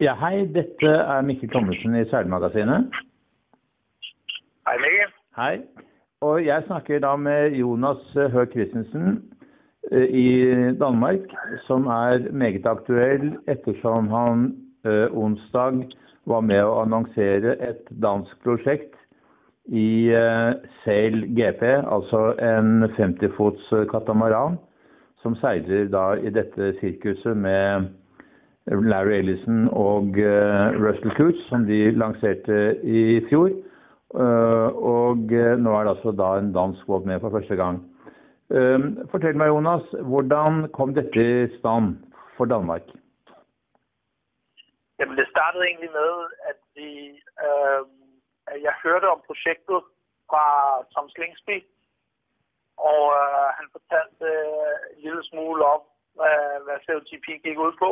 Ja, hei. Dette er Mikkel Thommessen i Seilmagasinet. Hej Mikkel. Hei. Og jeg snakker da med Jonas Høeg Christensen eh, i Danmark, som er meget aktuell ettersom han eh, onsdag var med å annonsere et dansk prosjekt i eh, Sail GP, altså en 50-fots katamaran, som seiler da i dette sirkuset med Larry Ellison og eh, Russell Coots, som de lanserte i fjor. Eh, og eh, nå er det altså da en dansk båt med for første gang. Eh, Fortell meg, Jonas, hvordan kom dette i stand for Danmark? Jamen det startede egentlig med, at, vi, øh, at jeg hørte om projektet fra Tom Slingsby, og øh, han fortalte øh, en lille smule om, eh, hvad, hvad COTP gik ud på.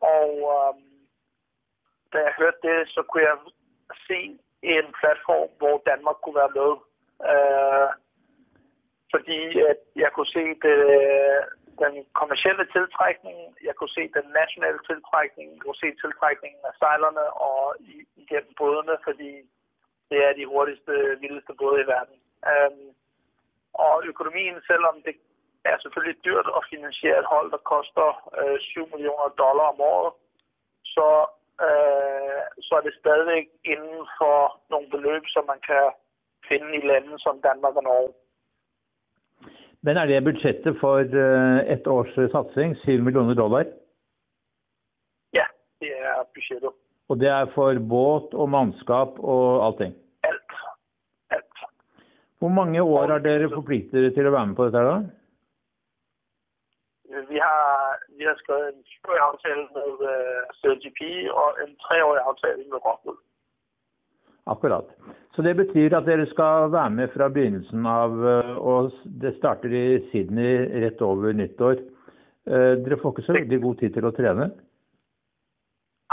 Og øh, da jeg hørte det, så kunne jeg se en platform, hvor Danmark kunne være med. Øh, fordi at jeg kunne se det, den kommercielle tiltrækning, jeg kunne se den nationale tiltrækning, jeg kunne se tiltrækningen af sejlerne og i- igennem bådene, fordi det er de hurtigste, vildeste både i verden. Øhm, og økonomien, selvom det er selvfølgelig dyrt at finansiere et hold, der koster øh, 7 millioner dollar om året, så, øh, så er det stadigvæk inden for nogle beløb, som man kan finde i lande som Danmark og Norge. Men er det budsjettet for eh, ett års satsing, 7 millioner dollar? Ja, det er budgettet. Og det er for båt og mannskap og allting? Alt. Alt. Hvor mange år er dere forpliktet til å være med på dette her da? Vi har, vi har skrevet en 20-årig aftale med uh, CGP og en treårig aftale med Rockwool. Akkurat. Så det betyr at dere skal være med fra begynnelsen av, eh, og det starter i Sydney rett over nyttår. Eh, Dere får ikke så veldig god tid til å trene?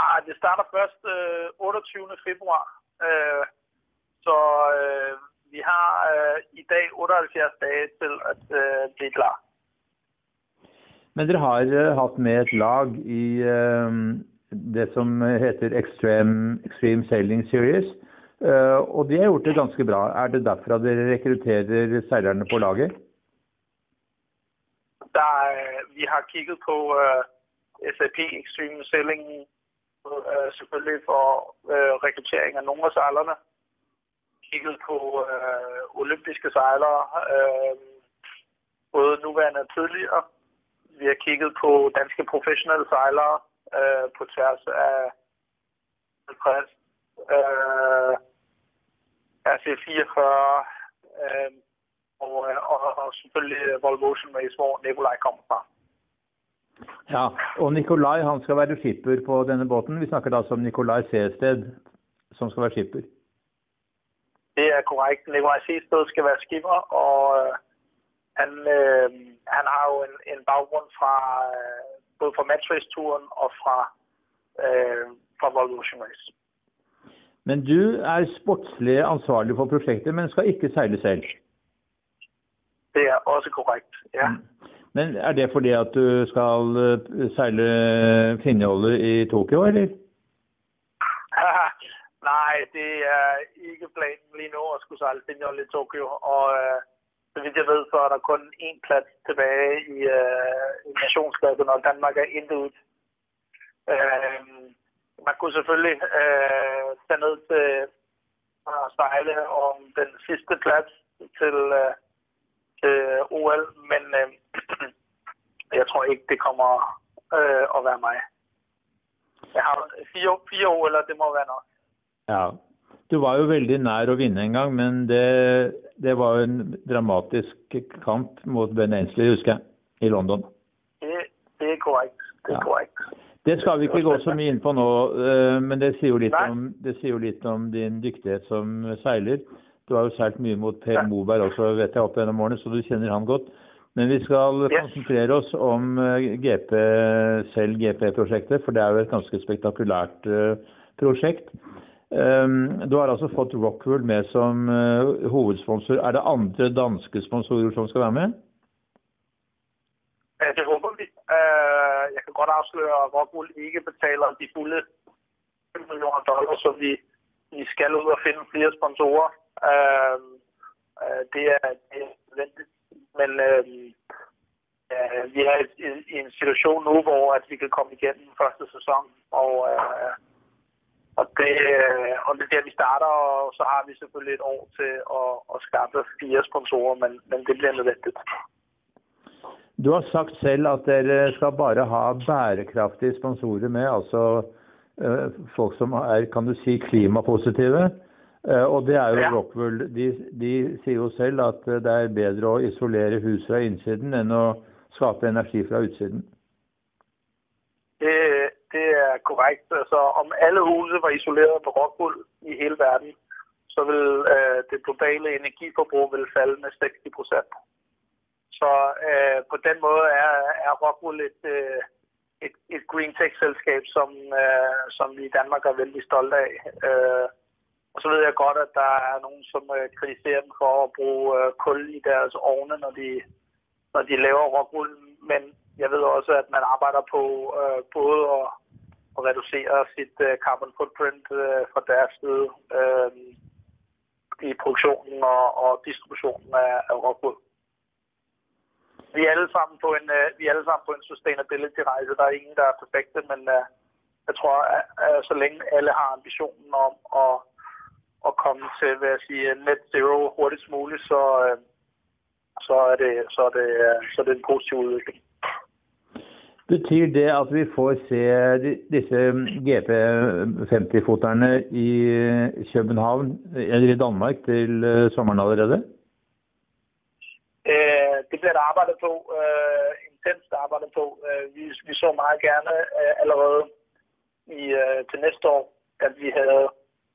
Ah, det starter først øh, 28. februar. Øh, så øh, vi har øh, i dag 78 dage til at øh, blive klar. Men dere har eh, hatt med et lag i eh, det som heter Extreme, Extreme Sailing Series. Eh, og de har gjort det ganske bra. Er det derfra dere rekrutterer seilerne på laget? Der, vi har kigget på eh, uh, SAP Extreme Sailing, uh, selvfølgelig for uh, rekruttering af nogle af sejlerne. Kigget på uh, olympiske sejlere, uh, både nuværende og tidligere. Vi har kigget på danske professionelle sejlere øh, på tværs af 50, øh, RC44 øh, og, og, og selvfølgelig Volvo Ocean Race, hvor Nikolaj kommer fra. Ja, og Nikolai han skal være skipper på denne båten. Vi snakker da som Nikolai Seested, som skal være skipper. Det er korrekt. Nikolaj Seested skal være skipper, og øh, han, øh, han har jo en, en baggrund fra øh, både fra matchrace-turen og fra, øh, fra Volvo Ocean Race. Men du er sportslig ansvarlig for prosjektet, men skal ikke seile selv. Det er også korrekt, ja. Men er det fordi at du skal eh, seile Finnjolle i Tokyo, eller? Nej, det er ikke planen lige nu at skulle sejle Finjol i Tokyo, og øh, så vidt jeg ved, så er der kun én plads tilbage i, øh, i nationsklassen, og Danmark er intet ud. Øh, man kunne selvfølgelig øh, tage ned til øh, at sejle om den sidste plads til, øh, til OL, men øh, jeg tror ikke, det kommer øh, at være mig. Jeg har fire, fire OL'er, det må være nok. Ja. Du var jo veldig nær å vinne en gang, men det, det var jo en dramatisk kamp mot Ben Ainsley, husker jeg, i London. Det, det er korrekt. Det er Ja. korrekt. Det skal vi ikke gå så mye inn på nå, eh, men det sier om, det sier jo litt om din dyktighet som seiler. Du har jo seilt mye mot Per. Moberg også, vet jeg, opp gjennom årene, så du kjenner han godt. Men vi skal Yes. konsentrere oss om eh, GP, selv GP-prosjektet, for det er jo et ganske spektakulært eh, prosjekt. Ehm, du har altså fått Rockwool med som eh, hovedsponsor. Er det andre danske sponsorer som skal være med? Øh, Det håber vi. Eh, jeg kan godt afsløre, at Rockwool ikke betaler de fulde 5 millioner dollar, så vi, vi skal ud og finde flere sponsorer. Ehm, eh, det, er, det er nødvendigt. Men ehm, vi er i, en situation nu, hvor at vi kan komme igennem første sæson, og, og, det, øh, og det er der, vi starter, og så har vi selvfølgelig et år til at, at skaffe fire sponsorer, men, men det bliver nødvendigt. Du har sagt selv at dere skal bare ha bærekraftige sponsorer med, altså øh, folk som er kan du si, klimapositive. Uh, og det er jo ja. Rockwool. De, de, sier jo selv at det er bedre å isolere hus fra innsiden enn å skape energi fra utsiden. Det er korrekt. Altså, om alle huse var isoleret på Rockwool i hele verden, så vil øh, det globale energiforbrug vil falde med 60% Så øh, på den måde er, er Rockwool et, øh, et, et green tech-selskab, som, øh, som vi i Danmark er veldig stolte af. Øh, og så ved jeg godt, at der er nogen, som øh, kritiserer dem for at bruge øh, kul i deres ovne, når de, når de laver rockwool. Men jeg ved også, at man arbejder på øh, både at, at reducere sit øh, carbon footprint øh, fra deres side øh, i produktionen og, og distributionen af, af råbrød. Vi er alle sammen på en, øh, vi er alle sammen på en sustainability-rejse. Der er ingen, der er perfekte, men øh, jeg tror, at, at så længe alle har ambitionen om at at komme til hvad jeg sige, net zero hurtigst muligt, så, øh, så, er det, så, er det, øh, så er det en positiv udvikling. Betyr det at vi får se disse GP50-foterne i København eller i Danmark til eh, sommeren allerede? Øh, det bliver der arbejdet på, øh, intenst arbejdet på. Øh, vi, vi så meget gerne øh, allerede i, øh, til næste år, at vi havde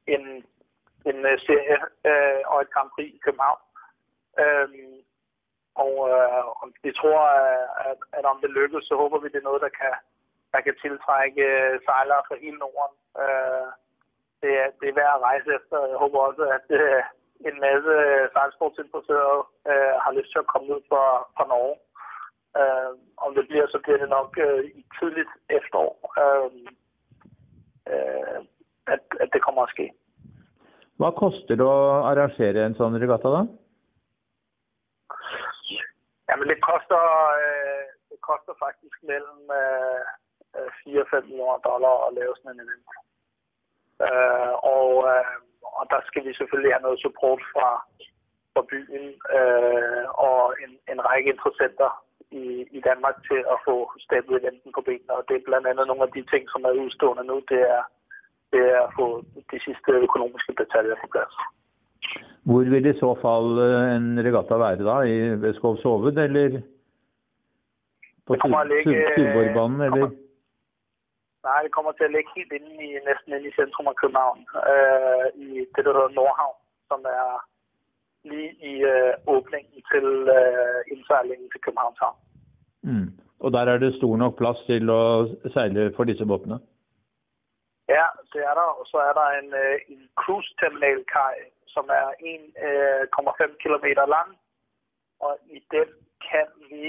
en en serie uh, og et Grand Prix i København. Ehm, og, øh, og vi tror, at, at om det lykkes, så håber vi, det er noget, der kan, der kan tiltrække øh, sejlere fra hele Norden. Øh, det, er, det er værd at rejse efter. Jeg håber også, at øh, en masse sejlsportsinteresserede øh, har lyst til at komme ud fra, fra Norge. Øh, om det bliver, så bliver det nok øh, i tidligt efterår, øh, øh, at, at det kommer at ske. Hvad koster det at arrangere en sådan regatta, da? Jamen, det koster, øh, det koster faktisk mellom 4 øh, øh, og 5 millioner dollar at lave sådan en event. Øh, og, øh, og der skal vi selvfølgelig have noget support fra, fra byen øh, og en, en række interessenter i, i Danmark til at få stablet eventen på benene. Og det er blandt andet nogle af de ting som er udstående nu, Det er det er at få de sidste økonomiske detaljer på plads. Hvor vil i så fall eh, en regatta være da? I Veskovs Hoved, eller på Tuborgbanen, eller? Nej, det kommer til at ligge helt inde i, næsten inde i centrum af København, øh, i det, der hedder Nordhavn, som er lige i øh, åbningen til øh, indsejlingen til Københavns Havn. Mm. Og der er det stor nok plads til å seile for disse båtene? Ja, det er der. Og så er der en, en cruise terminal kaj, som er 1,5 øh, km lang. Og i den kan vi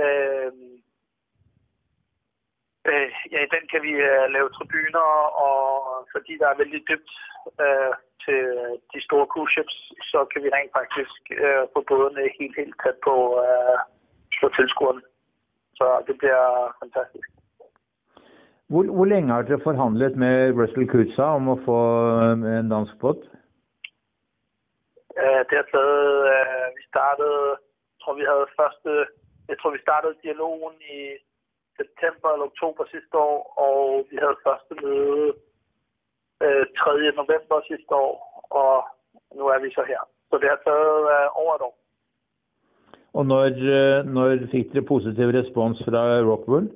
øh, øh, ja, i den kan vi øh, lave tribuner, og fordi der er vældig dybt øh, til de store cruise ships, så kan vi rent faktisk øh, få bådene helt, helt tæt på, øh, på tilskuerne. Så det bliver fantastisk. Hvor, hvor, længe har dere forhandlet med Russell Kutza om å få øh, en dansk båt? Det har taget eh, Vi startet jeg tror vi hadde første Jeg tror vi startet dialogen i september eller oktober sidste år, og vi hadde første møde 3. Eh, november sidste år, og nå er vi så her. Så det har taget over et år. Og når, når fikk dere positiv respons fra Rockwool?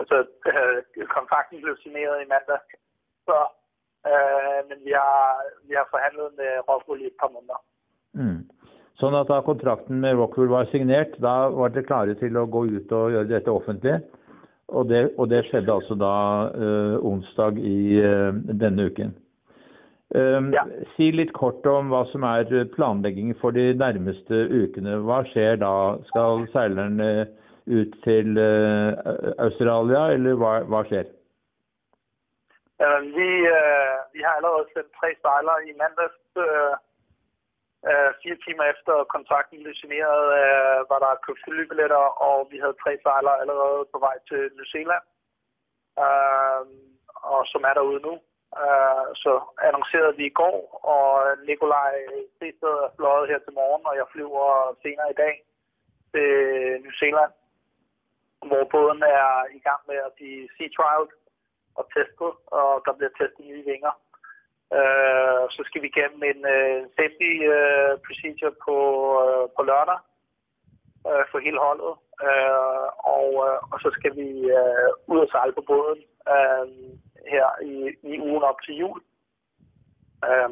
altså, øh, kontrakten blev signeret i mandag. Så, øh, men vi har, vi har forhandlet med Rockwool i et par måneder. Mm. Sånn at da kontrakten med Rockwool var signert, da var dere klare til å gå ut og gjøre dette offentlig? Og det, og det skjedde altså da øh, onsdag i øh, denne uken. Um, ja. Si litt kort om hva som er planleggingen for de nærmeste ukene. Hva skjer da? Skal seilerne ut til uh, Australia, eller hva, hva skjer? Uh, vi, uh, vi har allerede sendt tre sejlere i mandags. Uh, uh, fire timer efter kontrakten blev signeret, uh, var der købt flybilletter, og vi havde tre sejlere allerede på vej til New Zealand, uh, og som er derude nu. Uh, så annoncerede vi i går, og Nikolaj Sted er fløjet her til morgen, og jeg flyver senere i dag til New Zealand, hvor båden er i gang med at blive sea trialed og testet, og der bliver testet nye vinger. Øh, så skal vi gennem en uh, safety uh, procedure på, øh, på lørdag øh, for hele holdet, Øh, og, øh, og så skal vi øh, ud og sejle på båden øh, her i, i ugen op til jul. Øh,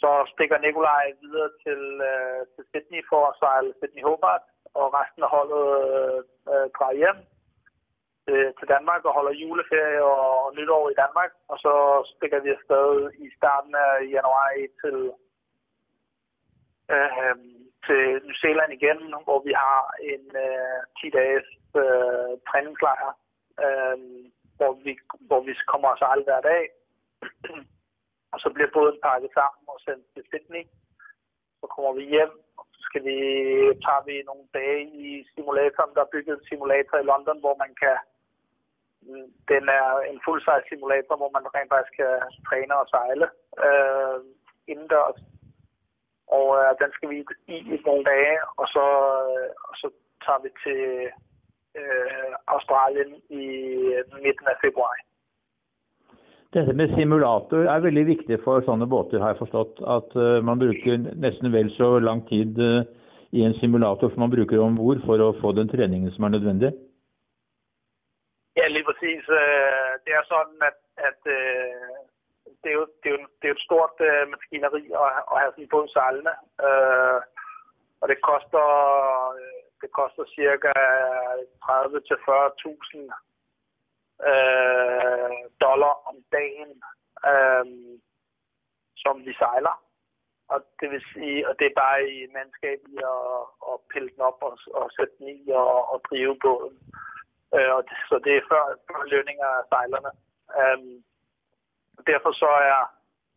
så stikker Nikolaj videre til, øh, til Sydney for at sejle Sydney Hobart, og resten af holdet øh, øh drager hjem til, til Danmark og holder juleferie og, nytår i Danmark. Og så stikker vi afsted i starten af januar til, øh, øh, til New Zealand igen, hvor vi har en øh, 10-dages øh, træningslejr, øh, hvor, vi, hvor vi kommer os alle hver dag. og så bliver båden pakket sammen og sendt til Sydney. Så kommer vi hjem, og så skal vi, tager vi nogle dage i simulatoren. Der er bygget en simulator i London, hvor man kan den er en full-size simulator, hvor man rent faktisk kan træne og sejle øh, indendørs. Og øh, den skal vi i i nogle dage, og så, øh, og så tager vi til øh, Australien i øh, midten af februar. Dette med simulator er veldig viktig for sånne båter, har jeg forstått. At uh, man bruker nesten vel så lang tid uh, i en simulator som man bruker om bord for å få den treningen som er nødvendig. Ja, lige præcis. Øh, det er sådan, at, at øh, det, er jo, det, er jo, det er et stort øh, maskineri at, at have sådan en båd sejlende. Og det koster, det koster cirka 30 til 40.000 dollar om dagen, som vi sejler. Og det vil sige, og det er bare i mandskab i at, at pille den op og, og sætte den i og, og drive båden. Øh, Øh, og det, så det er før, før lønninger af sejlerne. Øhm, derfor så er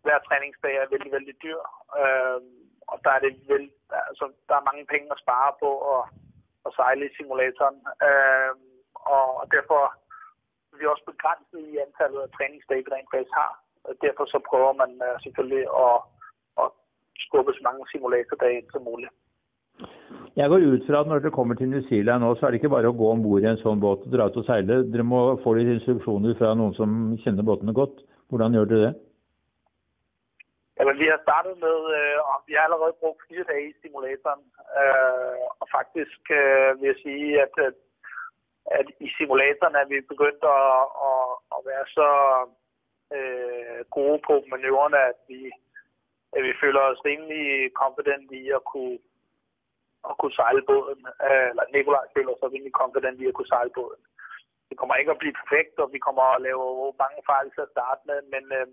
hver træningsdag er vældig, vældig dyr. Øhm, og der er, det vel, altså, der er mange penge at spare på at, at sejle i simulatoren. Øhm, og, og derfor er vi også begrænset i antallet af træningsdage, vi rent faktisk har. Og derfor så prøver man øh, selvfølgelig at, at skubbe så mange simulatordage ind som muligt. Jeg går ut fra at når dere kommer til New Zealand nå, så er det ikke bare å gå om bord i en sånn båt og dra ut og seile. Dere må få litt instruksjoner fra noen som kjenner båtene godt. Hvordan gjør dere det? Jamen, vi har startet med, øh, vi har allerede brugt fire dage i simulatoren. Øh, og faktisk øh, vil jeg sige, at, øh, at, i simulatoren er vi begyndt at, at, at være så øh, gode på manøvrerne, at vi, at vi føler os rimelig kompetent i at kunne at kunne sejle båden. Øh, eller Nikolaj føler sig rimelig confident i at kunne sejle båden. Det kommer ikke at blive perfekt, og vi kommer at lave mange fejl til at starte med, men øh,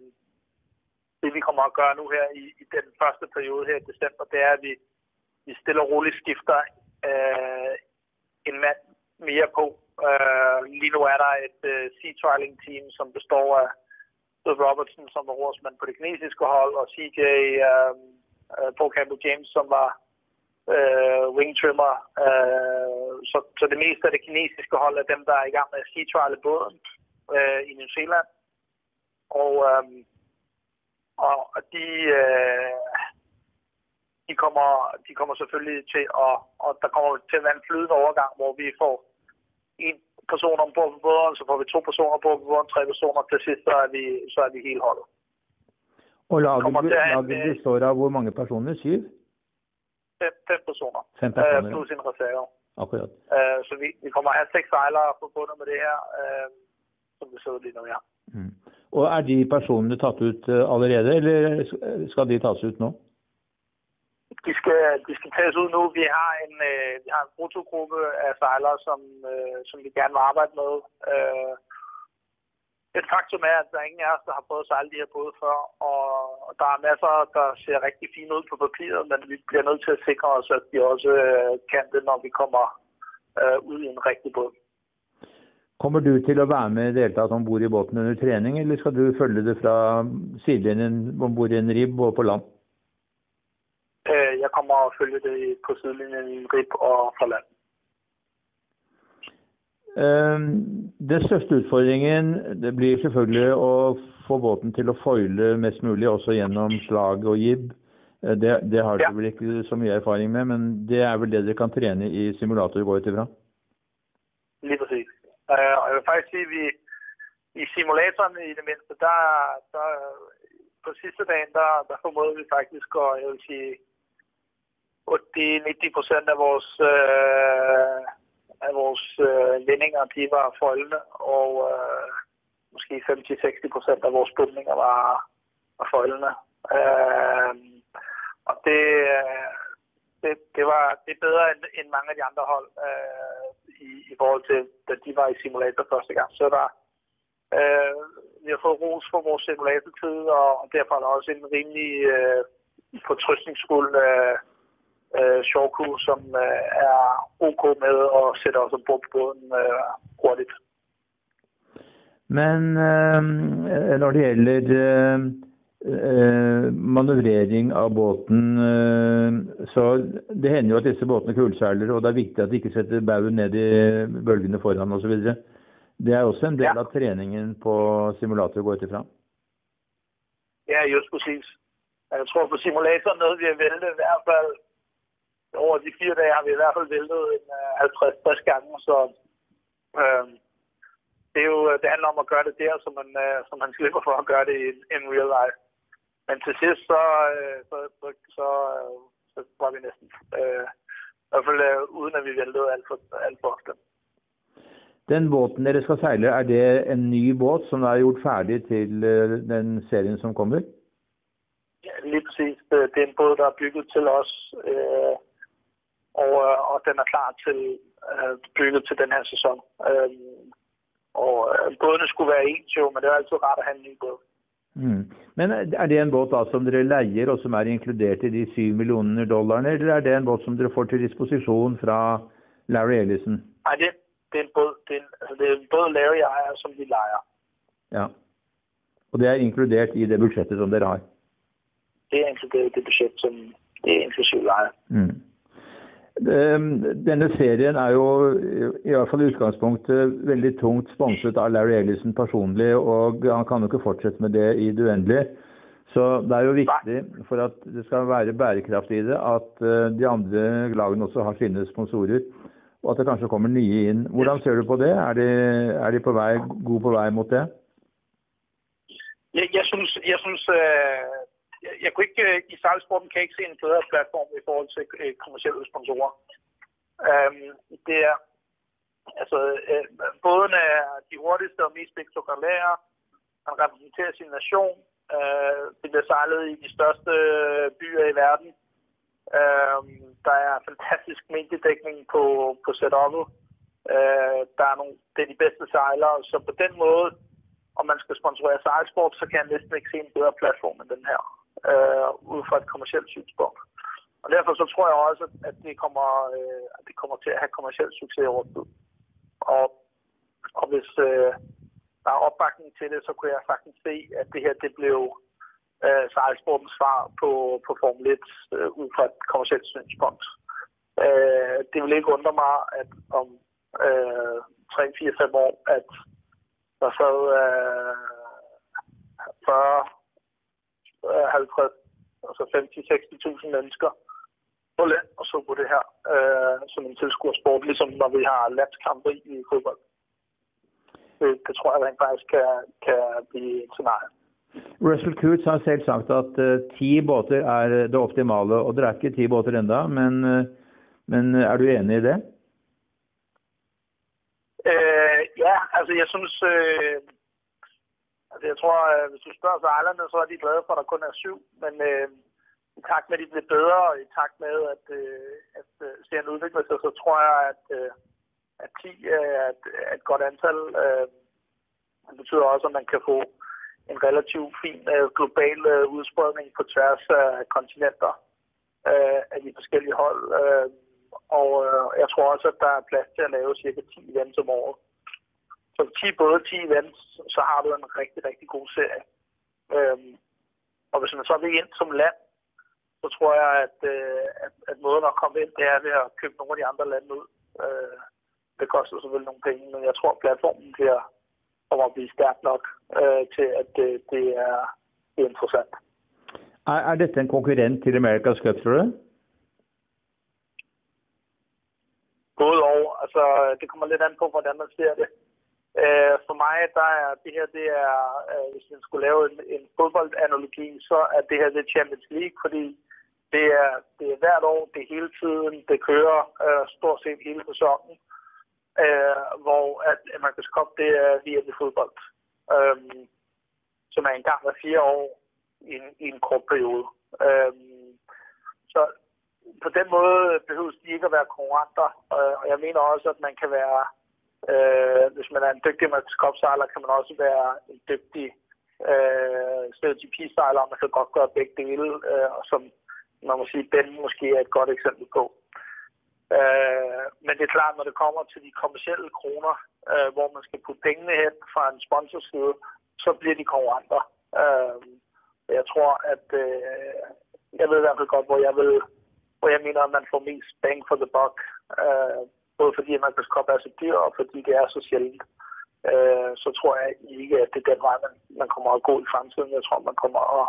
det vi kommer at gøre nu her i, i den første periode her i december, det er, at vi, vi stille og roligt skifter øh, en mand mere på. Øh, lige nu er der et øh, sea trialing team, som består af Doug Robertson, som var rådsmand på det kinesiske hold, og CJ øh, øh, Paul Campbell James, som var øh, wingtrimmer. Øh, så, så det meste af det kinesiske hold er dem, der er i gang med at skitriale båden øh, i New Zealand. Og, øh, og, de, øh, de, kommer, de kommer selvfølgelig til at, og der kommer til at være en flydende overgang, hvor vi får en person ombord på båden, så får vi to personer på båden, tre personer, til sidst så er vi, så er vi hele holdet. Og laget, laget består av hvor mange personer? Syv? Fem, fem personer. Fem personer, øh, plus en reserve. Akkurat. Øh, så vi, vi kommer at have seks sejlere forbundet med det her, øh, som det ser ud lige nu, ja. Mm. Og er de personene tatt ut uh, allerede, eller skal de tas ut nå? De skal, de skal tages ud nu. Vi har en, øh, vi har en brutogruppe af sejlere, som, øh, som vi gerne vil arbejde med. Øh, et faktum er, at der er ingen af os, der har prøvet at sejle de her både før, og der er masser, der ser rigtig fine ud på papiret, men vi bliver nødt til at sikre os, at de også øh, kan det, når vi kommer, øh, ud i en rigtig båd. Kommer du til å være med i det hele tatt om bord i båten under trening, eller skal du følge det fra sidelinjen om bord i en ribb og på land? Øh, jeg kommer at følge det på sidelinjen i en rib og fra land. Ehm, Den største utfordringen det blir selvfølgelig å få båten til å foile mest mulig, også gjennom slag og jib. Eh, Det, det har dere vel ikke så mye erfaring med, men det er vel det dere kan trene i simulator, går ut ifra? Lige præcis. Øh, og jeg vil faktisk sige, at vi i simulatoren i det mindste, der, der på sidste dagen, der, der formåede vi faktisk at, jeg vil sige, 80-90 procent af vores, øh, af vores øh, lændinger de var foldende, og øh, måske 50-60 procent af vores bundninger var, var foldende. Øh, og det, øh, det, det, var, det er bedre end, end mange af de andre hold øh, i, i forhold til, da de var i simulator første gang. Så der, øh, vi har fået ros for vores simulatortid, og derfor er der også en rimelig øh, fortrystningsfuld øh, øh, showcrew, som øh, er ok med at sætte os ombord på båden øh, hurtigt. Men eh, når det gjelder eh, eh, manøvrering av båten, eh, så det hender jo at disse båtene kulseiler, og det er viktig at de ikke setter baugen ned i bølgene foran osv. Det er også en del Ja. av treningen på simulator, går jeg ut ifra. Ja, just præcis. Jeg tror på simulatoren noget, vi har væltet i hvert fald over de fire dage har vi i hvert fald væltet en øh, 50-60 gange, så øh, det, er jo, det handler om at gøre det der, så man, øh, så man slipper for at gøre det i in real life. Men til sidst, så, øh, så, så, så, øh, så var vi næsten, øh, i hvert fald øh, uden at vi væltede alt for, alt for ofte. Den båten dere skal seile, er det en ny båt som er gjort ferdig til den serien som kommer? Ja, lige præcis. Det er en båd, der er bygget til os, øh, og, øh, og den er klar til øh, bygget til den her sæson. Øh, og øh, bådene skulle være ens jo, men det er altid rart at have en ny båd. Mm. Men er det en båt da som dere leier og som er inkludert i de 7 millioner dollarene, eller er det en båt som dere får til disposisjon fra Larry Ellison? Nej, det, det er en båd, det er en, altså, det er en båd Larry ejer, som vi lejer. Ja. Og det er inkludert i det budsjettet som dere har? Det er inkluderet i det budget, som det er inklusiv leje. Mm. Ehm, Denne serien er jo i hvert fall i utgangspunktet veldig tungt sponset av Larry Ellison personlig, og han kan jo ikke fortsette med det i det uendelige. Så det er jo viktig for at det skal være bærekraft i det, at eh, de andre lagene også har sine sponsorer, og at det kanskje kommer nye inn. Hvordan ser du på det? Er de, er de på vei, gode på vei mot det? Jeg, jeg synes, jeg, synes øh, eh, jeg, jeg kunne ikke, øh, i sejlsporten kan jeg ikke se en bedre platform i forhold til øh, kommersielle sponsorer. Øhm, det er, altså, øh, båden er de hurtigste og mest spektakulære. Han repræsenterer sin nation. Øh, det bliver sejlet i de største øh, byer i verden. Øh, der er fantastisk mediedækning på, på setup'et. Øh, der er nogle, det er de bedste sejlere, så på den måde, om man skal sponsorere sejlsport, så kan jeg næsten ikke se en bedre platform end den her, øh, ud fra et kommersielt synspunkt. Og derfor så tror jeg også, at det kommer, øh, at det kommer til at have kommersiel succes over tid. Og, og hvis øh, der er opbakning til det, så kunne jeg sagtens se, at det her det blev øh, sejlsportens svar på, på Formel 1 øh, ud fra et kommersielt synspunkt. Øh, det vil ikke undre mig, at om øh, 3, 4, 5 år, at der sad øh, 40, 50, altså 50-60.000 mennesker på land og så på det her øh, som en tilskuersport, ligesom når vi har landskampe i fodbold. Det, det tror jeg rent faktisk kan, kan blive et scenarie. Russell Coutts har selv sagt at eh, ti båter er det optimale, og dere er ikke ti båter enda, men, eh, men er du enig i det? Øh, ja, altså jeg synes, øh, Altså, jeg tror, øh, hvis du spørger sejlerne, så er de glade for, at der kun er syv, men øh, i takt med, at de bliver bedre, og i takt med, at, øh, at øh, serien udvikler sig, så tror jeg, at, øh, at 10 er et, et godt antal. Øh, det betyder også, at man kan få en relativt fin øh, global øh, udspredning på tværs af kontinenter øh, af de forskellige hold. Øh, og øh, jeg tror også, at der er plads til at lave cirka 10 events om året. Så 10 både 10 events, så har du en rigtig, rigtig god serie. Øhm, og hvis man så vil ind som land, så tror jeg, at, øh, at, at måden at komme ind, det er ved at købe nogle af de andre lande ud. Øh, det koster selvfølgelig nogle penge, men jeg tror, at platformen bliver, kommer at blive stærk nok øh, til, at det, det, er, det er interessant. Er, er dette en konkurrent til Amerikas Cup, tror du? Både og. Altså, det kommer lidt an på, hvordan man ser det. Øh, for mig, der er det her, det er, øh, hvis man skulle lave en, en fodboldanalogi, så er det her det Champions League, fordi det er, det er hvert år, det er hele tiden, det kører øh, stort set hele sæsonen, øh, hvor at man kan Cup, det er via det fodbold, øh, som er en gang hver fire år i en, i en kort periode. Øh, så på den måde behøves de ikke at være konkurrenter, øh, og jeg mener også, at man kan være, øh, hvis man er en dygtig Amerikas kan man også være en dygtig øh, stereotypisejler, og man kan godt gøre begge dele, øh, og som man må sige, Ben måske er et godt eksempel på. Øh, men det er klart, når det kommer til de kommersielle kroner, øh, hvor man skal putte pengene hen fra en sponsorside, så bliver de konkurrenter. Øh, jeg tror, at øh, jeg ved i hvert fald godt, hvor jeg vil, hvor jeg mener, at man får mest bang for the buck. Øh, både fordi Amerikas Cup er så dyr, og fordi det er så sjældent. Øh, så tror jeg ikke, at det er den vej, man, man kommer at gå i fremtiden. Jeg tror, man kommer at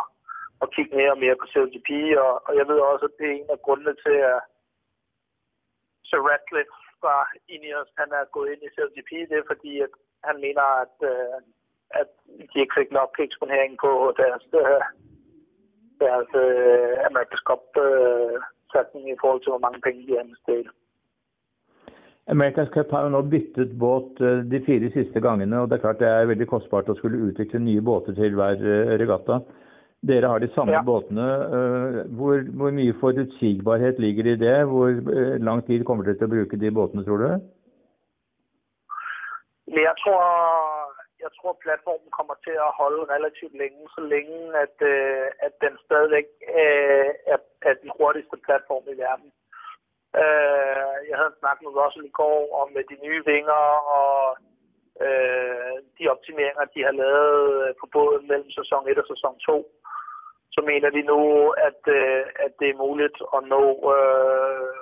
at kigge mere og mere på CLGP, og, og jeg ved også, at det er en af grundene til, at Sir Radcliffe fra Ineos, han er gået ind i CLGP, det er fordi, at han mener, at, øh, at de ikke fik nok eksponering på deres, øh, deres øh, uh, America's Cup-satsning i forhold til, hvor mange penge de investerer. America's Cup har jo nå byttet båt de fire siste gangene, og det er klart det er veldig kostbart å skulle utvikle nye båter til hver regatta. Dere har de samme ja. båtene. Eh, hvor, hvor, mye forutsigbarhet ligger i det? Hvor eh, lang tid kommer dere til å bruke de båtene, tror du? Jeg tror, jeg tror platformen kommer til å holde relativt lenge, så lenge at, eh, at den stadigvæk er, er den hurtigste platformen i verden. Øh, jeg havde en snak med Russell i går om øh, de nye vinger og øh, de optimeringer de har lavet på båden mellem sæson 1 og sæson 2 så mener de nu, at, øh, at det er muligt at nå øh,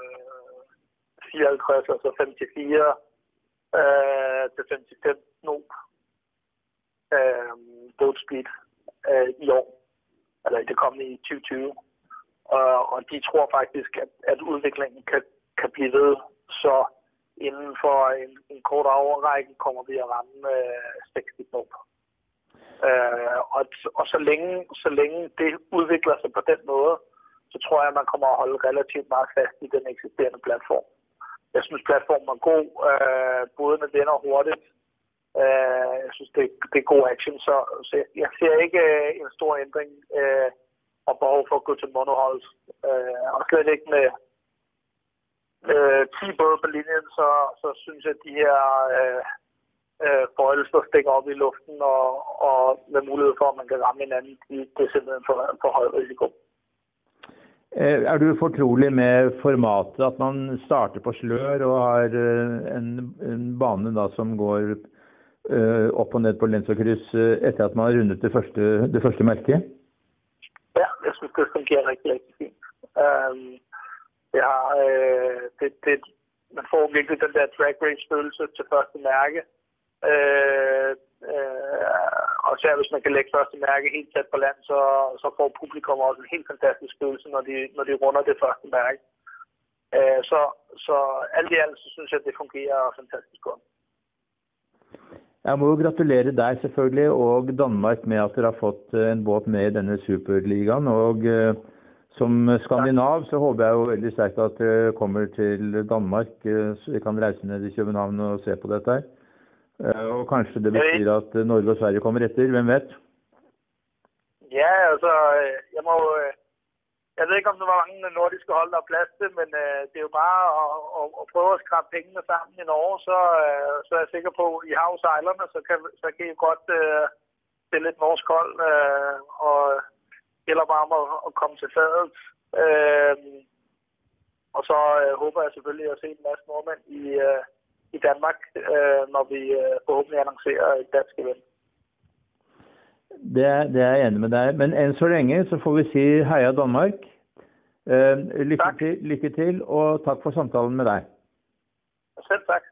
54, altså 54 øh, til 55 knop øh, boat speed øh, i år, eller i det kommende i 2020. Og, og de tror faktisk, at, at udviklingen kan, kan blive ved, så inden for en, en kort overrække kommer vi at ramme øh, 60 knop. Øh, og, og så, længe, så længe det udvikler sig på den måde, så tror jeg, at man kommer at holde relativt meget fast i den eksisterende platform. Jeg synes, platformen er god. Øh, både med den og hurtigt. Øh, jeg synes, det, det er god action. Så, så jeg ser ikke øh, en stor ændring øh, og behov for at gå til monoholds. Øh, og slet ikke med, øh, 10 både på linjen, så, så synes jeg, at de her... Øh, øh, foils, der stikker op i luften, og, og med mulighed for, at man kan ramme hinanden. Det er simpelthen for, for høj risiko. Eh, er du fortrolig med formatet, at man starter på slør og har øh, en, en bane da, som går øh, opp og ned på lens og kryss øh, etter at man har rundet det første, det første mærke? Jeg synes det fungerer rigtig, rigtig fint. Um, det har, øh, det, det, man får virkelig den der drag race-følelse til første mærke. Øh, øh, og især hvis man kan lægge første mærke helt tæt på land, så, så får publikum også en helt fantastisk følelse, når de, når de runder det første mærke. Øh, så, så alt i alt, så synes jeg, at det fungerer fantastisk godt. Jeg må gratulere deg selvfølgelig og Danmark med at dere har fått eh, en båt med i denne superligaen. Og eh, som skandinav så håper jeg jo veldig sterkt at dere kommer til Danmark, eh, så vi kan reise ned i København og se på dette her. Eh, og kanskje det betyr at Norge og Sverige kommer etter, hvem vet? Ja, altså, jeg må jeg ved ikke, om der var mange nordiske hold, der er plads til, men øh, det er jo bare at, at, at prøve at skrabe pengene sammen i Norge, så, øh, så er jeg sikker på, at I har jo sejlerne, så kan, så kan I godt øh, stille et norsk hold, øh, og gælder bare om at, at komme til fadet. Øh, Og så øh, håber jeg selvfølgelig at se en masse nordmænd i, øh, i Danmark, øh, når vi øh, forhåbentlig annoncerer et dansk event. Det er, det er jeg enig med deg. Men enn så lenge så får vi si heia Danmark. Eh, lykke, Takk. til, lykke til, og takk for samtalen med deg. Selv tak.